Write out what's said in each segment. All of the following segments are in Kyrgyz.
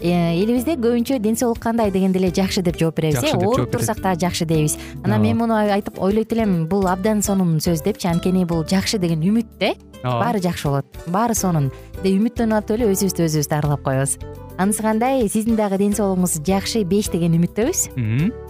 элибизде көбүнчө ден соолук кандай дегенде эле жакшы деп жооп беребиз э? ооруп турсак дагы жакшы дейбиз. Анан мен муну айтып ойлойт элем бул абдан сонун сөз депчи анткени бул жакшы деген үмүт да э ооба баары жакшы болот. Баары сонун. Деп үмүттөнүп атып эле өзүбүздү өзүбүз дарылап коебуз. Анысы кандай? Сиздин дагы ден соолугуңуз жакшы беш деген үмүттөбүз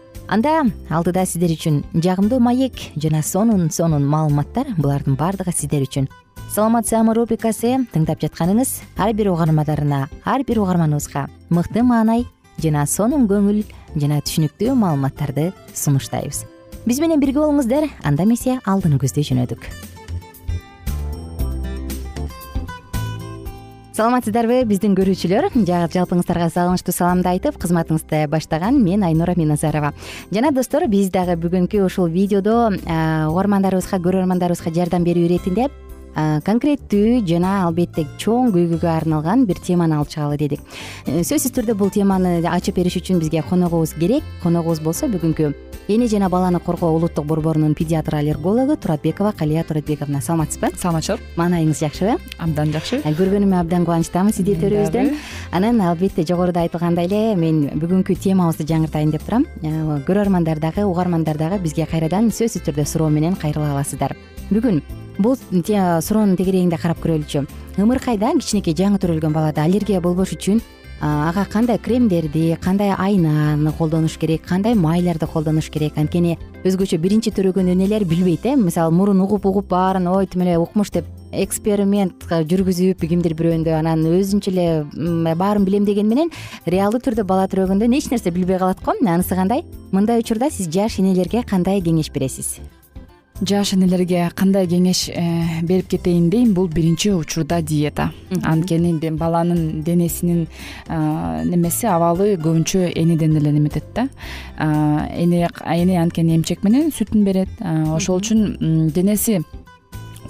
анда алдыда сиздер үчүн жагымдуу маек жана сонун сонун маалыматтар булардын баардыгы сиздер үчүн. Саламат саама рубрикасы тыңдап жатканыңыз ар бир угармандарына ар бир угарманыбызга мыкты маанай жана сонун көңүл жана түшүнүктүү маалыматтарды сунуштайбыз. Биз менен бирге болуңуздар анда эмесе алдыны көздөй жөнөдүк саламатсыздарбы биздин көрүүчүлөр. Жалпыңыздарга салымычтуу саламды айтып кызматыңызды баштаган мен айнура миназарова. Жана достор биз дагы бүгүнкү ушул видеодо угармандарыбызга көрөрмандарыбызга жардам берүү иретинде конкреттүү жана албетте чоң көйгөйгө арналган бир теманы алып чыгалы дедик. Э, сөзсүз түрдө бул теманы ачып бериш үчүн бизге коногубуз керек. Коногубуз болсо бүгүнкү эне жана баланы коргоо улуттук борборунун педиатр аллергологу туратбекова калия туратбековна саламатсызбы саламатчылык маанайыңыз жакшыбы абдан жакшы. Көргөнүмө абдан кубанычтамын сизди төрүбүздөн. Анан албетте жогоруда айтылгандай эле мен бүгүнкү темабызды жаңыртайын деп турам. Көрөрмандар дагы угармандар дагы бизге кайрадан сөзсүз түрдө суроо менен кайрыла аласыздар. Бүгүн бул суроонун тегерегинде карап көрөлүчү. Ымыркайда кичинекей жаңы төрөлгөн балада аллергия болбош үчүн ага кандай кремдерди кандай айнаны колдонуш керек кандай майларды колдонуш керек? Анткени өзгөчө биринчи төрөгөн энелер билбейт э? Мисалы мурун угуп угуп баарын ой тим эле укмуш деп эксперимент жүргүзүп кимдир бирөөндө анан өзүнчө эле баарын билем деген менен реалдуу түрдө бала төрөгөндө эч нерсе билбей калат го. Анысы кандай? Мындай учурда сиз жаш энелерге кандай кеңеш бересиз жаш энелерге кандай кеңеш э, берип кетейин дейм бул биринчи учурда диета. Анткени баланын денесинин немеси абалы көбүнчө энеден эле неметет да. Эне эне анткени эмчек менен сүтүн берет. Ошол үчүн денеси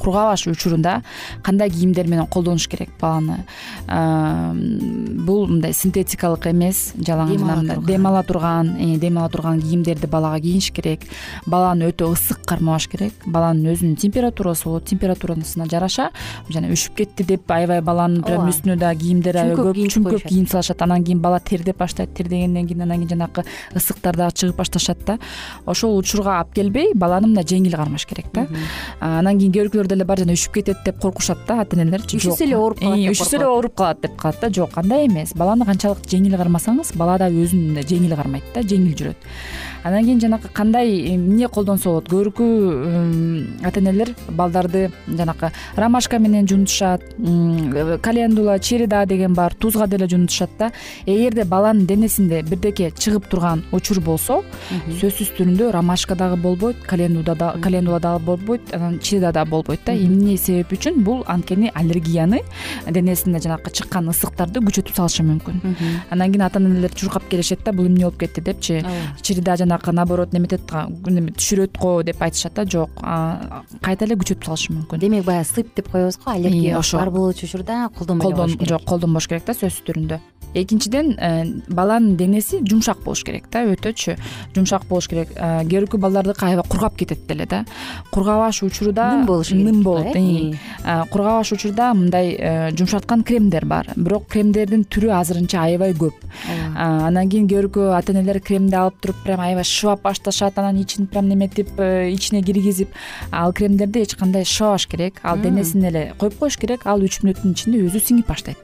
кургабаш учурунда кандай кийимдер менен колдонуш керек баланы? Бул мындай синтетикалык эмес жалаң дем ала турган. э, дем ала турган кийимдерди балага кийиш керек. Баланы өтө ысык кармабаш керек. Баланын өзүнүн температурасы болот температурасына жараша жана үшүп кетти деп аябай баланын прям үстүнө дагы кийимдер аябай көп чүңкөп кийим салышат анан кийин бала тердеп баштайт тердегенден кийин анан кийин жанакы ысыктар дагы чыгып башташат да. Ошол учурга алып келбей баланы мындай жеңил кармаш керек да. Анан кийин көркүлөр деле бар жана үшүп кетет деп коркушат да ата энелерчи ушүсө эле ооруп калат деп ушүсө эле ооруп калат деп калат да. Жок андай эмес. Баланы канчалык жеңил кармасаңыз бала дагы өзүн жеңил кармайт да жеңил жүрөт анан кийин жанакы кандай эмне колдонсо болот көбүркү ата энелер балдарды жанакы ромашка менен жуунтушат календула череда деген бар тузга деле жуунтушат да. Эгерде баланын денесинде бирдеке чыгып турган учур болсо сөзсүз түрдө ромашка дагы болбойт календула дагы болбойт анан череда дагы болбойт да. Эмне себеп үчүн? Бул анткени аллергияны денесинде жанакы чыккан ысыктарды күчөтүп салышы мүмкүн. Анан кийин ата энелер чуркап келишет да бул эмне болуп кетти депчи? Череда наоборот неметет түшүрөт го деп айтышат да жок кайта эле күчөтүп салышы мүмкүн. Демек баягы сып деп коебуз го аллергия бар болчу учурда колдонбой керек. жок колдонбош керек да сөзсүз түрүндө экинчиден э, баланын денеси жумшак болуш керек да өтөчү. Жумшак болуш керек. Э, көркү балдардыкы аябай кургап кетет деле да. Кургабаш учурда ным болушу керек ным болот э, кургабаш учурда мындай жумшарткан кремдер бар. Бирок кремдердин түрү азырынча аябай көп. Анан кийин көркү ата энелер кремди алып туруп прям аябай шыбап башташат анан ичин прям неметип ичине киргизип ал кремдерди эч кандай шыбабаш керек. Ал денесине эле коюп коюш керек ал үч мүнөттүн ичинде өзү сиңип баштайт.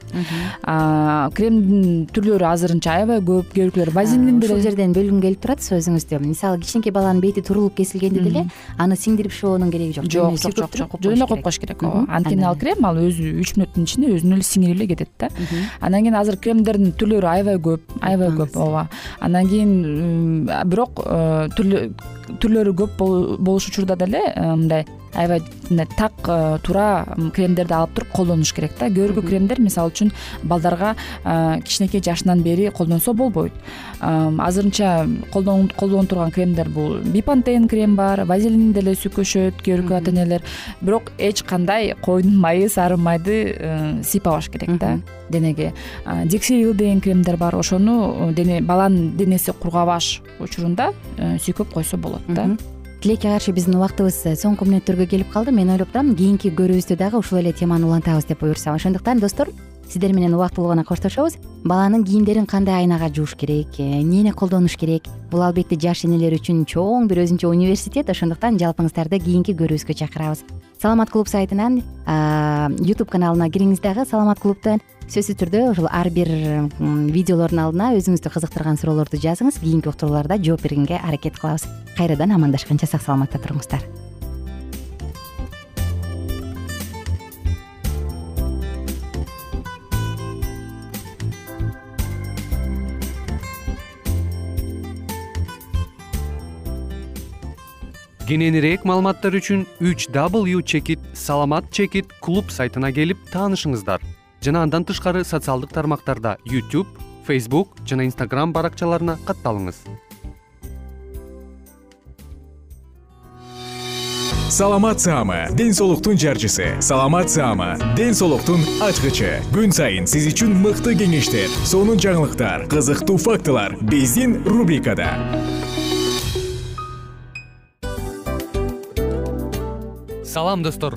Кремдин түрлөрү азырынча аябай көп көркүлөр вазелин деле ушул жерден бөлгүм келип турат сөзүңүздү мисалы кичинекей баланын бети турулуп кесилгенде деле аны сиңдирип шыбоонун кереги жок жок жок жок жок. жөн эле коюп коюш керек ооба анткени ал крем ал өзү үч мүнөттүн ичинде өзүнө эле сиңирип эле кетет да. Анан кийин азыр кремдердин түрлөрү аябай көп аябай көп ооба. анан кийин бирок э, түрлөрү көп болуш учурда деле э, мындай аябай так э, туура кремдерди алып туруп колдонуш керек да. Көркү кремдер мисалы үчүн балдарга э, кичинекей жашынан бери колдонсо болбойт. Азырынча колдонуп турган кремдер бул бипантен крем бар вазелин деле сүкөшөт көркү ата энелер бирок эч кандай койдун майы сары майды э, сыйпабаш керек да. Денеге. Дексерил деген кремдер бар ошону баланын денеси кургабаш учурунда сүйкөп койсо болот да тилекке каршы биздин убактыбыз соңку мүнөттөргө келип калды. Мен ойлоп турам кийинки көрүүбүздө дагы ушул эле теманы улантабыз деп буюрса ошондуктан достор сиздер менен убактылуу гана коштошобуз. Баланын кийимдерин кандай айнага жууш керек э, эмнени колдонуш керек? Бул албетте жаш энелер үчүн чоң бир өзүнчө университет. Ошондуктан жалпыңыздарды кийинки көрүүбүзгө чакырабыз. Саламат клуб сайтынан youtube каналына кириңиз дагы. Саламат клубтун сөзсүз түрдө ушул ар бир видеолордун алдына өзүңүздү кызыктырган суроолорду жазыңыз. Кийинки уктурууларда жооп бергенге аракет кылабыз. Кайрадан амандашканча сак саламатта туруңуздар. Кененирээк маалыматтар үчүн үч w чекит саламат чекит клуб сайтына келип таанышыңыздар жана андан тышкары социалдык тармактарда youtube facebook жана instagram баракчаларына катталыңыз. Саламат саама ден соолуктун жарчысы. Саламат саама ден соолуктун ачкычы. Күн сайын сиз үчүн мыкты кеңештер сонун жаңылыктар кызыктуу фактылар биздин рубрикада. Салам достор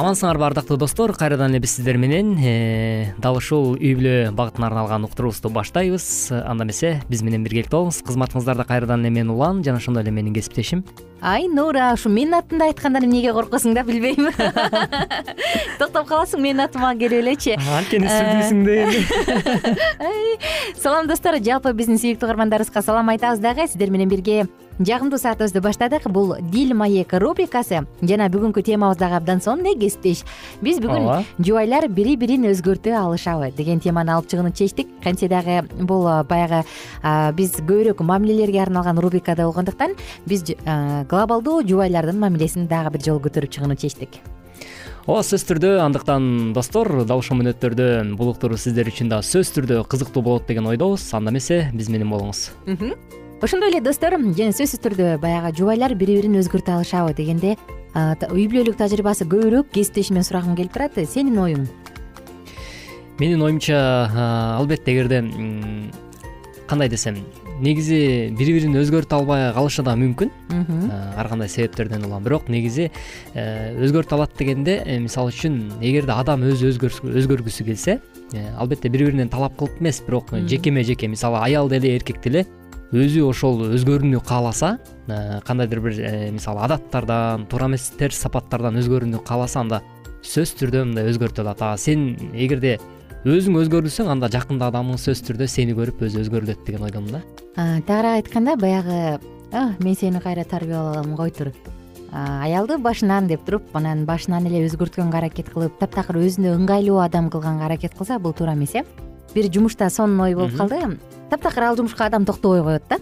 амансыңарбы ардактуу достор. Кайрадан эле биз сиздер менен э, дал ушул үй бүлө багытына арналган уктуруубузду баштайбыз. Анда эмесе биз менен биргеликте болуңуз. Кызматыңыздарда кайрадан эле мен улан жана ошондой эле менин кесиптешим. Айнура ушу менин атымды айтканда эмнеге коркосуң да билбейм. Токтоп каласың менин атыма келип элечи. Анткени сүрдүүсүң да салам достор. Жалпы биздин сүйүктүү угармандарыбызга салам айтабыз дагы. Сиздер менен бирге жагымдуу саатыбызды баштадык. Бул дил маек рубрикасы. Жана бүгүнкү темабыз дагы абдан сонун э биз бүгүн ооба. жубайлар бири бирин өзгөртө алышабы деген теманы алып чыгууну чечтик. Кантсе дагы бул баягы биз көбүрөөк мамилелерге арналган рубрикада болгондуктан биз глобалдуу жубайлардын мамилесин дагы бир жолу көтөрүп чыгууну чечтик. Ооба сөзсүз түрдө андыктан достор дал ушул мүнөттөрдө бул уктуруу сиздер үчүн дагы сөзсүз түрдө кызыктуу болот деген ойдобуз. Анда эмесе биз менен болуңуз ошондой эле достор жана сөзсүз түрдө баягы жубайлар бири бирин өзгөртө алышабы дегенде үй бүлөлүк тажрыйбасы көбүрөөк кесиптешимден сурагым келип турат. Сенин оюң менин оюмча албетте эгерде кандай десем негизи бири бирин өзгөртө албай калышы да мүмкүн. Ар кандай себептерден улам. Бирок негизи э, өзгөртө алат дегенде э, мисалы үчүн эгерде адам өзү өзгөргүсү келсе э, албетте бири биринен талап кылып эмес. Бирок жекеме жеке мисалы аял деле эркек деле өзү ошол өзгөрүүнү кааласа кандайдыр бир мисалы адаттардан туура эмес терс сапаттардан өзгөрүүнү кааласа анда сөзсүз түрдө мындай өзгөртө алат а сен эгерде өзүң өзгөрүлсөң анда жакында адамың сөзсүз түрдө сени көрүп өзү өзгөрүлөт деген ойдомун да. Тагыраак айтканда баягы мен сени кайра тарбиялай алам кой тур. Аялды башынан деп туруп анан башынан эле өзгөрткөнгө аракет кылып таптакыр өзүнө ыңгайлуу адам кылганга аракет кылса бул туура эмес э бир жумушта сонун ой болуп калды. Таптакыр ал жумушка адам токтобой коет да.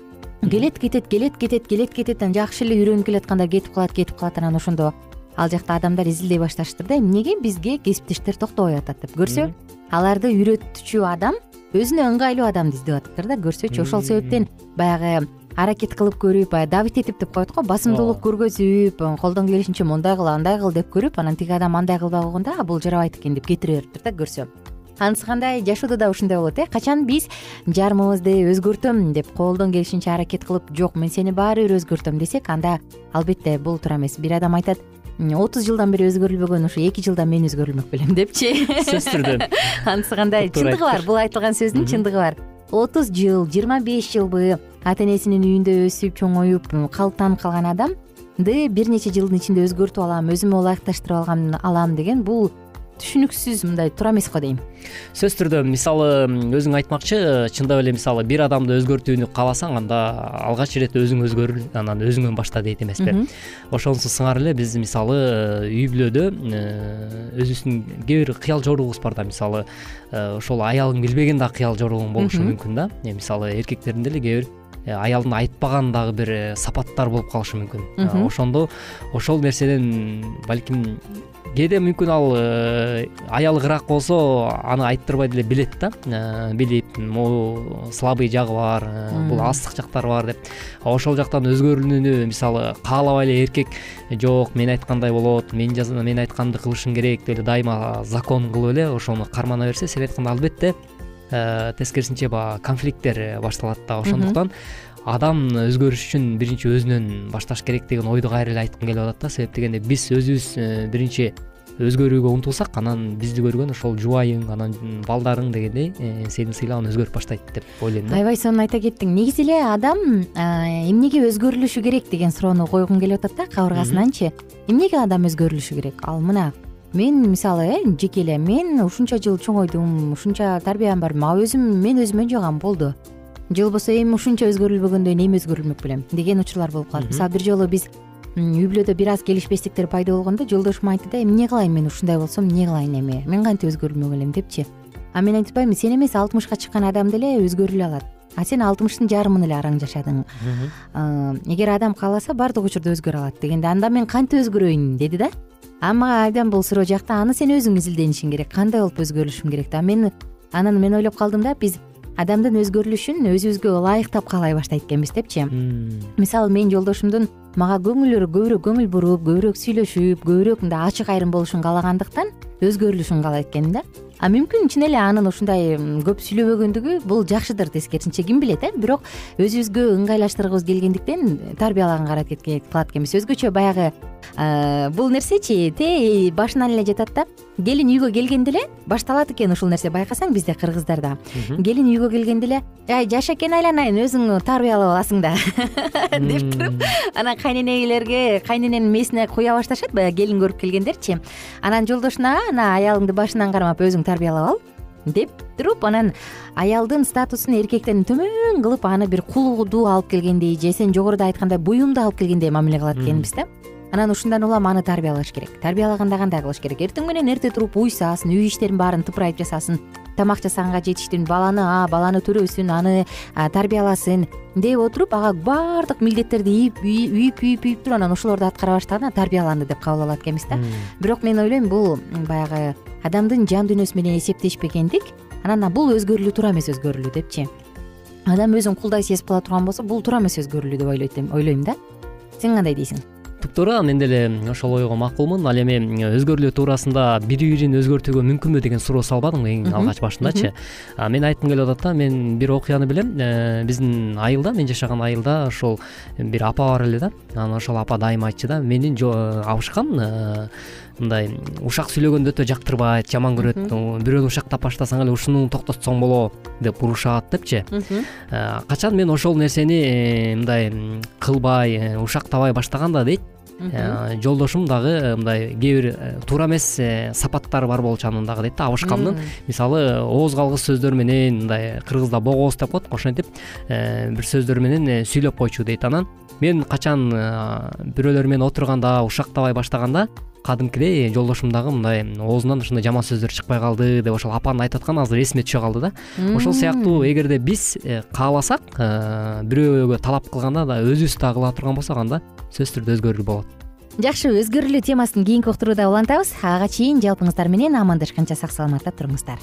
Келет кетет келет кетет келет кетет. Анан жакшы эле үйрөнүп келатканда кетип калат кетип калат. Анан ошондо ал жакта адамдар изилдей башташыптыр да. Эмнеге бизге кесиптештер токтобой атат деп көрсө? Аларды үйрөтчү адам өзүнө ыңгайлуу адамды издеп атыптыр да. Көрсөчү ошол себептен баягы аракет кылып көрүп баягы давить этип деп коет го басымдуулук көргөзүп колдон келишинче мындай кыл андай кыл деп көрүп анан тиги адам андай кылбай койгондо бул жарабайт экен деп кетире бериптир да көрсө анысы кандай жашоодо да ушундай болот э. Качан биз жарымыбызды өзгөртөм деп колдон келишинче аракет кылып жок мен сени баары бир өзгөртөм десек анда албетте бул туура эмес. Бир адам айтат отуз жылдан бери өзгөрүлбөгөн ушу эки жылда мен өзгөрүлмөк белем депчи. Сөзсүз түрдө. Анысы кандай чындыгы бар бул айтылган сөздүн чындыгы бар. Отуз жыл жыйырма беш жылбы ата энесинин үйүндө өсүп чоңоюп калыптанып калган адамды бир нече жылдын ичинде өзгөртүп алам өзүмө ылайыкташтырып алган алам деген бул түшүнүксүз мындай туура эмес го дейм. Сөзсүз түрдө мисалы өзүң айтмакчы чындап эле мисалы бир адамды өзгөртүүнү кааласаң анда алгач ирет өзүң өзгөрүл анан өзүңөн башта дейт эмеспи ошонусу сыңар эле биз мисалы үй бүлөдө э, өзүбүздүн кээ бир кыял жоругубуз бар да. Мисалы э, ошол аялың билбеген да кыял жоругуң болушу мүмкүн да. Э, мисалы эркектердин деле кээ бир э, аялдын айтпаган дагы бир э, сапаттар болуп калышы мүмкүн. Ошондо ошол нерседен балким кээде мүмкүн ал аялы кыраак болсо аны айттырбай деле билет да. Билип могу слабый жагы бар бул астык жактары бар деп. Ошол жактан өзгөрүүнү мисалы каалабай эле эркек жок мен айткандай болот мен мен айтканды кылышың керек деп эле дайыма закон кылып эле ошону кармана берсе сен айткандай албетте Э, тескерисинче баягы конфликттер э, башталат да ошондуктан адам өзгөрүш үчүн биринчи өзүнөн башташ керек деген ойду кайра эле айткым келип атат да. Себеп дегенде биз өзүбүз э, биринчи өзгөрүүгө умтулсак анан бизди көргөн ошол жубайың анан балдарың дегендей сени сыйлаган өзгөрүп баштайт деп ойлойм да. Аябай сонун айта кеттиң. Негизи эле адам эмнеге өзгөрүлүшү керек деген суроону койгум келип атат да кабыргасынанчы. Эмнеге адам өзгөрүлүшү керек? Ал мына мен мисалы э жеке эле мен ушунча жыл чоңойдум ушунча тарбиям бар а өзүм мен өзүмө жагам болду же болбосо эми ушунча өзгөрүлбөгөндө эми өзгөрүлмөк белем деген учурлар болуп калат. Мисалы бир жолу биз үй бүлөдө бир аз келишпестиктер пайда болгондо жолдошум айтты да эмне кылайын мен ушундай болсом эмне кылайын эми? Мен кантип өзгөрүлмөк элем? депчи. А мен айтып атпаймынбы сен эмес алтымышка чыккан адам деле өзгөрүлө алат. А сен алтымыштын жарымын эле араң жашадың. Эгер адам кааласа баардык учурда өзгөрө алат дегенде анда мен кантип өзгөрөйүн? деди да. А мага абдан бул суроо жакты аны сен өзүң изилденишиң керек кандай болуп өзгөрүлүшүм керек да? Мен анан мен ойлоп калдым да биз адамдын өзгөрүлүшүн өзүбүзгө ылайыктап каалай баштайт экенбиз депчи мисалы мен жолдошумдун мага көңүл көбүрөөк көңүл буруп көбүрөөк сүйлөшүп көбүрөөк мындай ачык айрым болушун каалагандыктан өзгөрүлүшүн каалайт экенмин да. А мүмкүн чын эле анын ушундай көп сүйлөбөгөндүгү бул жакшыдыр тескерисинче ким билет э. Бирок өзүбүзгө ыңгайлаштыргыбыз келгендиктен тарбиялаганга аракет кылат экенбиз. Өзгөчө баягы бул нерсечи тээ башынан эле жатат да келин үйгө келгенде эле башталат экен ушул нерсе байкасаң бизде кыргыздарда. Келин үйгө келгенде эле ай жашакен айланайын өзүң тарбиялап аласың да деп туруп анан кайненелерге кайнененин мээсине куя башташат баягы келин көрүп келгендерчи. Анан жолдошуна ана аялыңды башынан кармап өзүң тарбиялап ал деп туруп анан аялдын статусун эркектен төмөн кылып аны бир кулду алып келгендей же сен жогоруда айткандай буюмду алып келгендей мамиле кылат экенбиз да анан ушундан улам аны тарбиялаш керек. Тарбиялаганда кандай кылыш керек. Эртең менен эрте туруп уйсасын үй иштерин баарын тыпырайып жасасын тамак жасаганга жетиштин баланы а баланы төрөсүн аны тарбияласын деп отуруп ага баардык милдеттерди ийип үйүп үйүп үйүп туруп анан ошолорду аткара баштаганда тарбияланды деп кабыл алат экенбиз да. Бирок мен ойлойм бул баягы адамдын жан дүйнөсү менен эсептешпегендик анан бул өзгөрүлүү туура эмес өзгөрүлүү депчи. Адам өзүн кулдай сезип кала турган болсо бул туура эмес өзгөрүлүү деп ойлойм да. Сен кандай дейсиң туура мен деле ошол ойго макулмун. Ал эми өзгөрүлүү туурасында бири бирин өзгөртүүгө мүмкүнбү деген суроо салбадыңбы эң алгач башындачы. Мен айткым келип атат да мен бир окуяны билем. Э, биздин айылда мен жашаган айылда ошол бир апа бар эле да. Анан ошол апа дайыма айтчу да. Мени абышкам э, мындай ушак сүйлөгөндү өтө жактырбайт жаман көрөт бирөөнү ушактап баштасаң эле ушуну токтотсоң болот деп урушат депчи. Э, качан мен ошол нерсени мындай кылбай ушактабай баштаганда дейт. Э, жолдошум дагы э, мындай кээ бир э, туура эмес сапаттары бар болчу анын дагы дейт да абышкамдын. Мисалы ооз калгыс сөздөр менен мындай кыргызда богооз деп коет ошентип бир сөздөр менен сүйлөп койчу дейт анан мен качан бирөөлөр менен отурганда ушактабай баштаганда кадимкидей жолдошум дагы мындай оозунан ушундай жаман сөздөр чыкпай калды деп ошол апанын айтып атканы азыр эсиме түшө калды да. Ошол сыяктуу эгерде биз кааласак бирөөгө талап кылганда да өзүбүз да кыла турган болсок анда сөзсүз түрдө өзгөрүлүү болот. Жакшы өзгөрүлүү темасын кийинки уктурууда улантабыз. Ага чейин жалпыңыздар менен амандашканча сак саламатта туруңуздар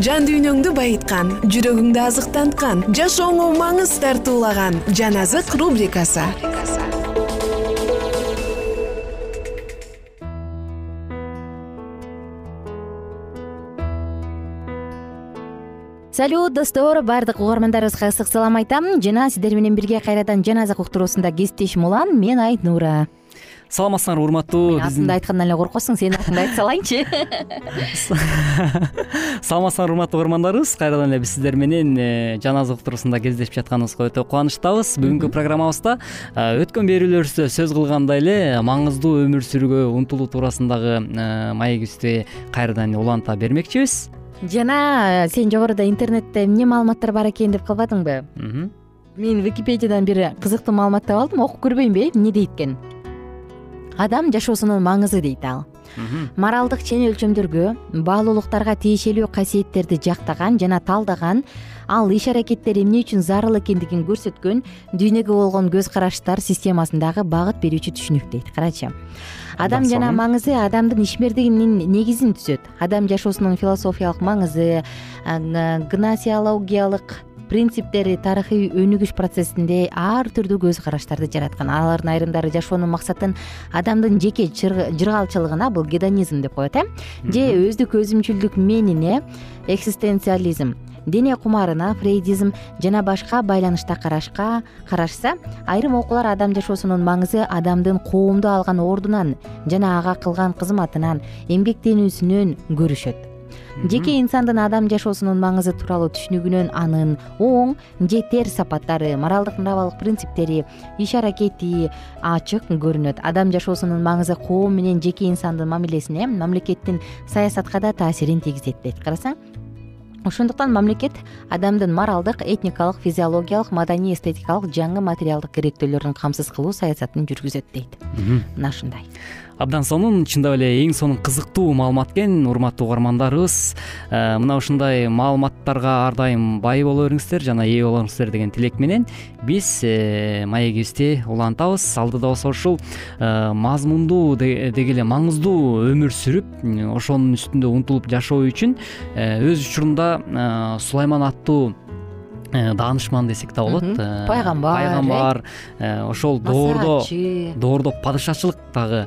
жан дүйнөңдү байыткан жүрөгүңдү азыктанткан жашооңо маңыз тартуулаган жан азык рубрикасы. Салют достор баардык угармандарыбызга ысык салам айтам. Жана сиздер менен бирге кайрадан жаназак уктуруусунда кесиптешим улан мен айнура саламатсыңарбы урматтуу мен атымды айткандан эле коркосуң сенин атыңды айта салайынчы саламатсыңарбы урматтуу угармандарыбыз кайрадан эле биз сиздер менен э, жаназа уктуруусунда кездешип жатканыбызга өтө кубанычтабыз бүгүнкү программабызда э, өткөн берүүлөрүбүздө сөз кылгандай эле маңыздуу өмүр сүрүүгө умтулуу туурасындагы э, маегибизди кайрадан уланта бермекчибиз. Жана сен жогоруда интернетте эмне маалыматтар бар экен деп калбадыңбы? Мен википедиядан бир кызыктуу маалымат таап алдым окуп көрбөйүнбү э? Эмне дейт экен адам жашоосунун маңызы дейт ал. Моралдык чен өлчөмдөргө баалуулуктарга тиешелүү касиеттерди жактаган жана талдаган ал иш аракеттер эмне үчүн зарыл экендигин көрсөткөн дүйнөгө болгон көз караштар системасындагы багыт берүүчү түшүнүк дейт карачы. Адам жана маңызы адамдын ишмердигинин негизин түзөт. Адам жашоосунун философиялык маңызы гносеологиялык принциптери тарыхый өнүгүш процессинде ар түрдүү көз караштарды жараткан алардын айрымдары жашоонун максатын адамдын жеке жыргалчылыгына бул гедонизм деп коет э? Же өздүк өзүмчүлдүк менине экзистенциализм дене кумарына фрейдизм жана башка байланышта карашка карашса айрым окуулар адам жашоосунун маңызы адамдын коомдо алган ордунан жана ага кылган кызматынан эмгектенүүсүнөн көрүшөт жеке инсандын адам жашоосунун маңызы тууралуу түшүнүгүнөн анын оң же терс сапаттары моралдык моралдык принциптери иш аракети ачык көрүнөт. Адам жашоосунун маңызы коом менен жеке инсандын мамилесине мамлекеттин саясатка да таасирин тийгизет дейт. Карасаң ошондуктан мамлекет адамдын моралдык этникалык физиологиялык маданий эстетикалык жаңы материалдык керектөөлөрүн камсыз кылуу саясатын жүргүзөт дейт. Мына ушундай абдан сонун чындап эле эң сонун кызыктуу маалымат экен урматтуу угармандарыбыз. Э, мына ушундай маалыматтарга ар дайым бай боло бериңиздер жана ээ болоңуздар деген тилек менен биз э, маегибизди улантабыз алдыда болсо ушул э, мазмундуу деги эле маңыздуу өмүр сүрүп ошонун үстүндө умтулуп жашоо үчүн өз учурунда сулайман аттуу даанышман десек да болот. Э, пайгамбар пайгамбар э, ошол доордо доордо падышачылык дагы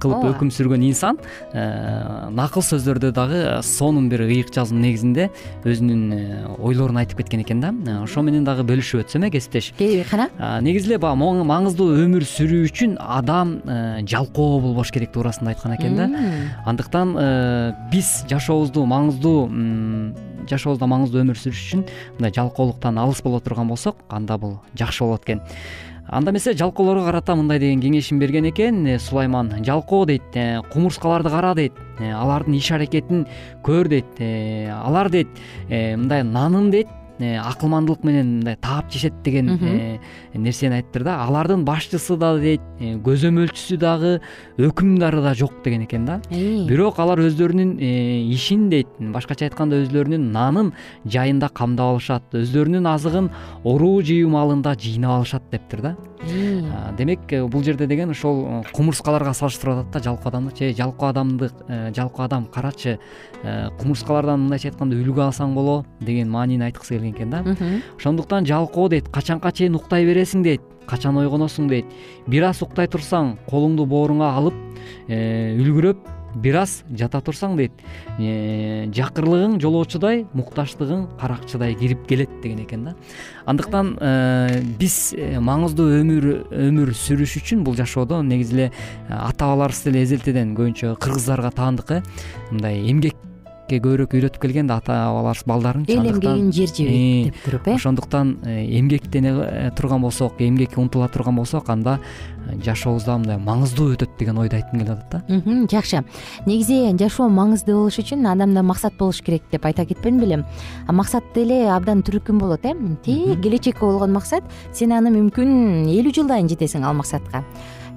кылып өкүм сүргөн инсан накыл сөздөрдө дагы сонун бир ыйык жазуунун негизинде өзүнүн ойлорун айтып кеткен экен да. Ошо менен дагы бөлүшүп өтсөм э кесиптеш. Кана негизи эле баягы маңыздуу өмүр сүрүү үчүн адам жалкоо болбош керек туурасында айткан экен да. Андыктан биз жашообузду маңыздуу жашообузда маңыздуу өмүр сүрүш үчүн мындай жалкоолуктан алыс боло турган болсок анда бул жакшы болот экен. Анда эмесе жалкоолорго карата мындай деген кеңешин берген экен э, сулайман жалкоо дейт э, кумурскаларды кара дейт э, алардын иш аракетин көр дейт алар дейт мындай нанын дейт акылмандылык менен мындай таап жешет деген э, нерсени айтыптыр да. Алардын башчысы да дейт э, көзөмөлчүсү дагы өкүмдары да жок деген экен да. Бирок алар өздөрүнүн ишин дейт. Башкача айтканда өзлөрүнүн нанын жайында камдап алышат. Өздөрүнүн азыгын оруу жыюу маалында жыйнап алышат дептир да демек бул жерде деген ошол кумурскаларга салыштырып атат да жалкоо адамдычы жалкоо адамды жалкоо адам карачы кумурскалардан мындайча айтканда үлгү алсаң боло деген маанини айткысы келген экен да. Ошондуктан жалкоо дейт качанга чейин уктай бересиң дейт качан ойгоносуң дейт. Бир аз уктай турсаң колуңду бооруңа алып э, үлгүрөп бир аз жата турсаң дейт. Э, жакырлыгың жолоочудай муктачтыгың каракчыдай кирип келет деген экен да. Андыктан э, биз маңыздуу өмүр өмүр сүрүш үчүн бул жашоодо негизи эле ата бабаларыбыз деле эзелтеден көбүнчө кыргыздарга таандык э. Мындай эмгек көбүрөөк үйрөтүп келген да ата бабаларыбыз балдарынчы эл эмгегин жер жебейт деп туруп э? ошондуктан э, эмгектене э, турган болсок эмгекке умтула турган болсок анда э, жашообузда мындай маңыздуу өтөт деген ойду айткым келип атат да. Жакшы. Негизи жашоо маңыздуу болуш үчүн адамда максат болуш керек деп айта кетпедим белем максат деле абдан түркүм болот э? Тээ келечекке болгон максат сен аны мүмкүн элүү жылдайын жетесиң ал максатка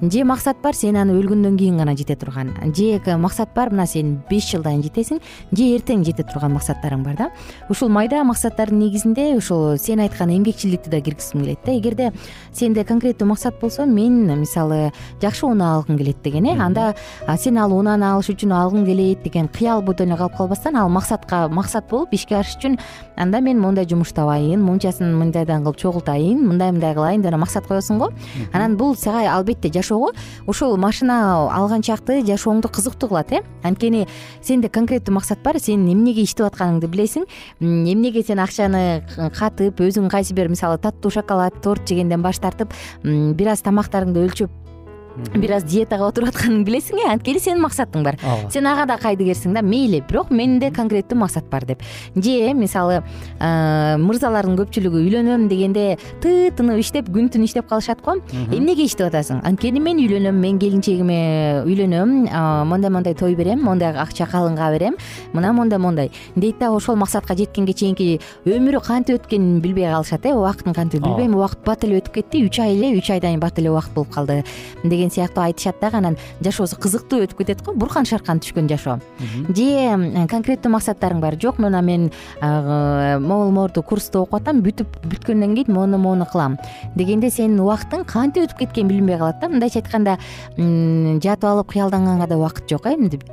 же максат бар сен аны өлгөндөн кийин гана жете турган. Же максат бар мына сен беш жылдайын жетесиң же эртең жете турган максаттарың бар да. Ушул майда максаттардын негизинде ушул сен айткан эмгекчилдикти да киргизгим келет да. Эгерде сенде конкреттүү максат болсо мен мисалы жакшы унаа алгым келет деген э. Анда сен ал унааны алыш үчүн алгың келет деген кыял эле калып калбастан ал максатка максат болуп ишке ашыш үчүн анда мен моундай жумуш табайын мынчасын мындайдан кылып чогултайын мындай мындай кылайын деп максат коесуң го. Анан бул сага албетте жашоо жашоого ошол машина алган чакты жашооңду кызыктуу кылат э? Анткени сенде конкреттүү максат бар сен эмнеге иштеп атканыңды билесиң. Эмнеге сен акчаны катып өзүң кайсы бир мисалы таттуу шоколад торт жегенден баш тартып бир аз тамактарыңды өлчөп бир аз диетага отуруп атканыңды билесиң э? Анткени сенин максатың бар. Ооба. Сен ага да кайдыгерсиң да? Мейли бирок менде конкреттүү максат бар деп. Же мисалы мырзалардын көпчүлүгү үйлөнөм дегенде тыытынып иштеп күн түн иштеп калышат го. Эмнеге иштеп атасың? Анткени мен үйлөнөм мен келинчегиме үйлөнөм. Мондай мондай той берем мондай акча калынга берем. Мына мондай мондай. Дейт да ошол максатка жеткенге чейинки өмүрү кантип өткөнүн билбей калышат э? Убакыттын кантип билбейм. Убакыт бат эле өтүп кетти. Үч ай эле үч айдан кийин бат эле убакыт болуп калды деген сыяктуу айтышат дагы анан жашоосу кызыктуу өтүп кетет го буркан шаркан түшкөн жашоо. Же конкреттүү максаттарың бар? Жок мына мен могул моорду курсту окуп атам бүтүп бүткөндөн кийин моуну моуну кылам. Дегенде сенин убакытың кантип өтүп кеткенин билинбей калат да? Мындайча айтканда жатып алып кыялданганга да убакыт жок э? Мынтип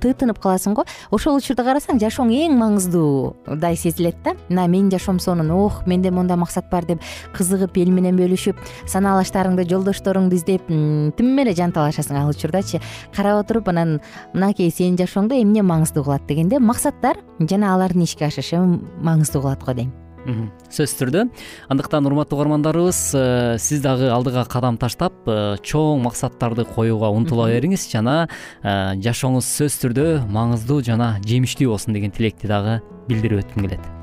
тыытынып каласың го. Ошол учурда карасаң жашооң эң маңыздуудай сезилет да. Мына менин жашоом сонун ох менде мондай максат бар деп кызыгып эл менен бөлүшүп санаалаштарыңды жолдошторуңду издеп тим эле жан талашасың ал учурдачы карап отуруп анан мынакей сенин жашооңдо эмне маңыздуу кылат дегенде максаттар жана алардын ишке ашышы маңыздуу кылат го дейм. Сөзсүз түрдө. Андыктан урматтуу угармандарыбыз э, сиз дагы алдыга кадам таштап э, чоң максаттарды коюуга умтула бериңиз жана э, жашооңуз сөзсүз түрдө маңыздуу жана жемиштүү болсун деген тилекти дагы билдирип өткүм келет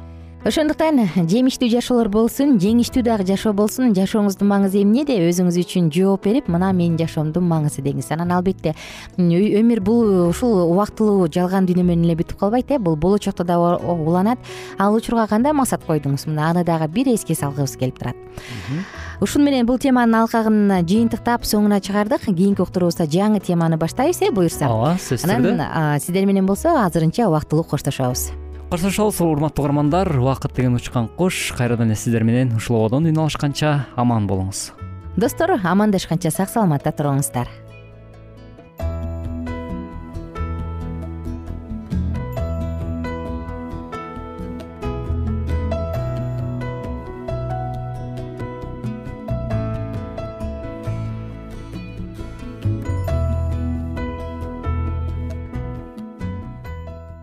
ошондуктан жемиштүү жашоолор болсун жеңиштүү дагы жашоо болсун жашооңуздун маңызы эмнеде өзүңүз үчүн жооп берип мына менин жашоомдун маңызы деңиз. Анан албетте өмүр бул ушул убактылуу жалган дүйнө менен эле бүтүп калбайт э бул болочокто дагы уланат. Ал учурга кандай максат койдуңуз? Мына аны дагы бир эске салгыбыз келип турат. Ушуну менен бул теманын алкагын жыйынтыктап соңуна чыгардык. Кийинки уктуруубузда жаңы теманы баштайбыз э буюрса. Ооба сөзсүз түрдө. анан сиздер менен болсо азырынча убактылуу коштошобуз коштошобуз урматтуу угармандар убакыт деген учкан куш кайрадан эле сиздер менен ушул ободон үн алышканча аман болуңуз. Достор амандашканча сак саламатта туруңуздар